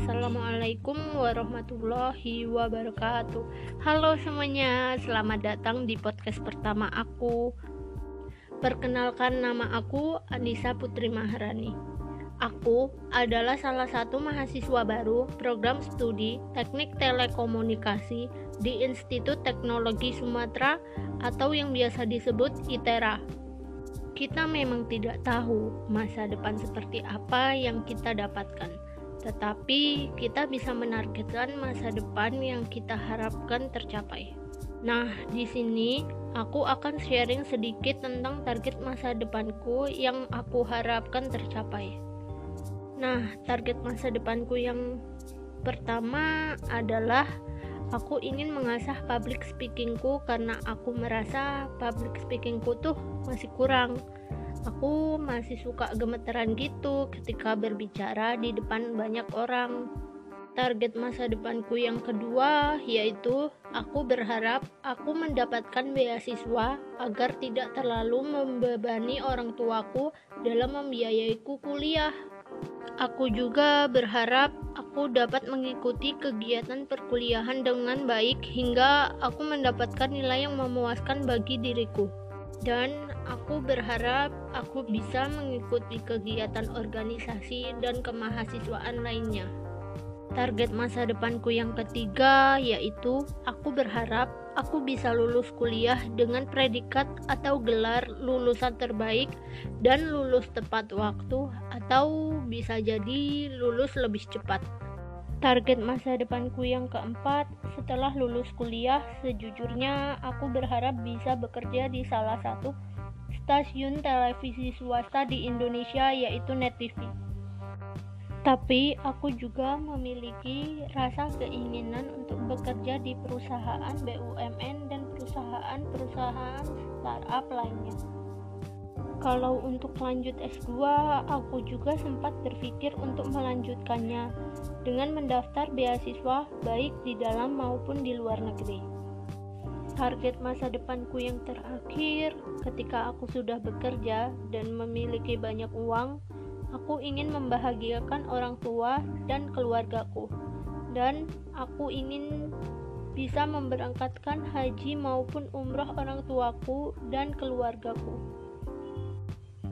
Assalamualaikum warahmatullahi wabarakatuh. Halo semuanya, selamat datang di podcast pertama aku. Perkenalkan nama aku Anissa Putri Maharani. Aku adalah salah satu mahasiswa baru program studi Teknik Telekomunikasi di Institut Teknologi Sumatera atau yang biasa disebut ITERA kita memang tidak tahu masa depan seperti apa yang kita dapatkan tetapi kita bisa menargetkan masa depan yang kita harapkan tercapai. Nah, di sini aku akan sharing sedikit tentang target masa depanku yang aku harapkan tercapai. Nah, target masa depanku yang pertama adalah aku ingin mengasah public speakingku karena aku merasa public speakingku tuh masih kurang aku masih suka gemeteran gitu ketika berbicara di depan banyak orang. Target masa depanku yang kedua yaitu aku berharap aku mendapatkan beasiswa agar tidak terlalu membebani orang tuaku dalam membiayaiku kuliah. Aku juga berharap aku dapat mengikuti kegiatan perkuliahan dengan baik hingga aku mendapatkan nilai yang memuaskan bagi diriku dan aku berharap aku bisa mengikuti kegiatan organisasi dan kemahasiswaan lainnya. Target masa depanku yang ketiga yaitu aku berharap aku bisa lulus kuliah dengan predikat atau gelar lulusan terbaik dan lulus tepat waktu atau bisa jadi lulus lebih cepat. Target masa depanku yang keempat, setelah lulus kuliah, sejujurnya aku berharap bisa bekerja di salah satu stasiun televisi swasta di Indonesia yaitu Net TV. Tapi aku juga memiliki rasa keinginan untuk bekerja di perusahaan BUMN dan perusahaan-perusahaan startup lainnya. Kalau untuk lanjut S2, aku juga sempat berpikir untuk melanjutkannya dengan mendaftar beasiswa baik di dalam maupun di luar negeri. Target masa depanku yang terakhir ketika aku sudah bekerja dan memiliki banyak uang, aku ingin membahagiakan orang tua dan keluargaku. Dan aku ingin bisa memberangkatkan haji maupun umroh orang tuaku dan keluargaku.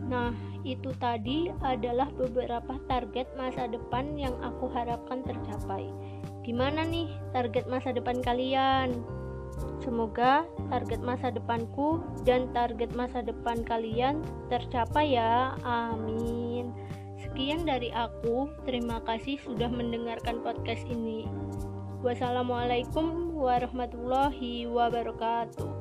Nah, itu tadi adalah beberapa target masa depan yang aku harapkan tercapai. Gimana nih target masa depan kalian? Semoga target masa depanku dan target masa depan kalian tercapai ya. Amin. Sekian dari aku. Terima kasih sudah mendengarkan podcast ini. Wassalamualaikum warahmatullahi wabarakatuh.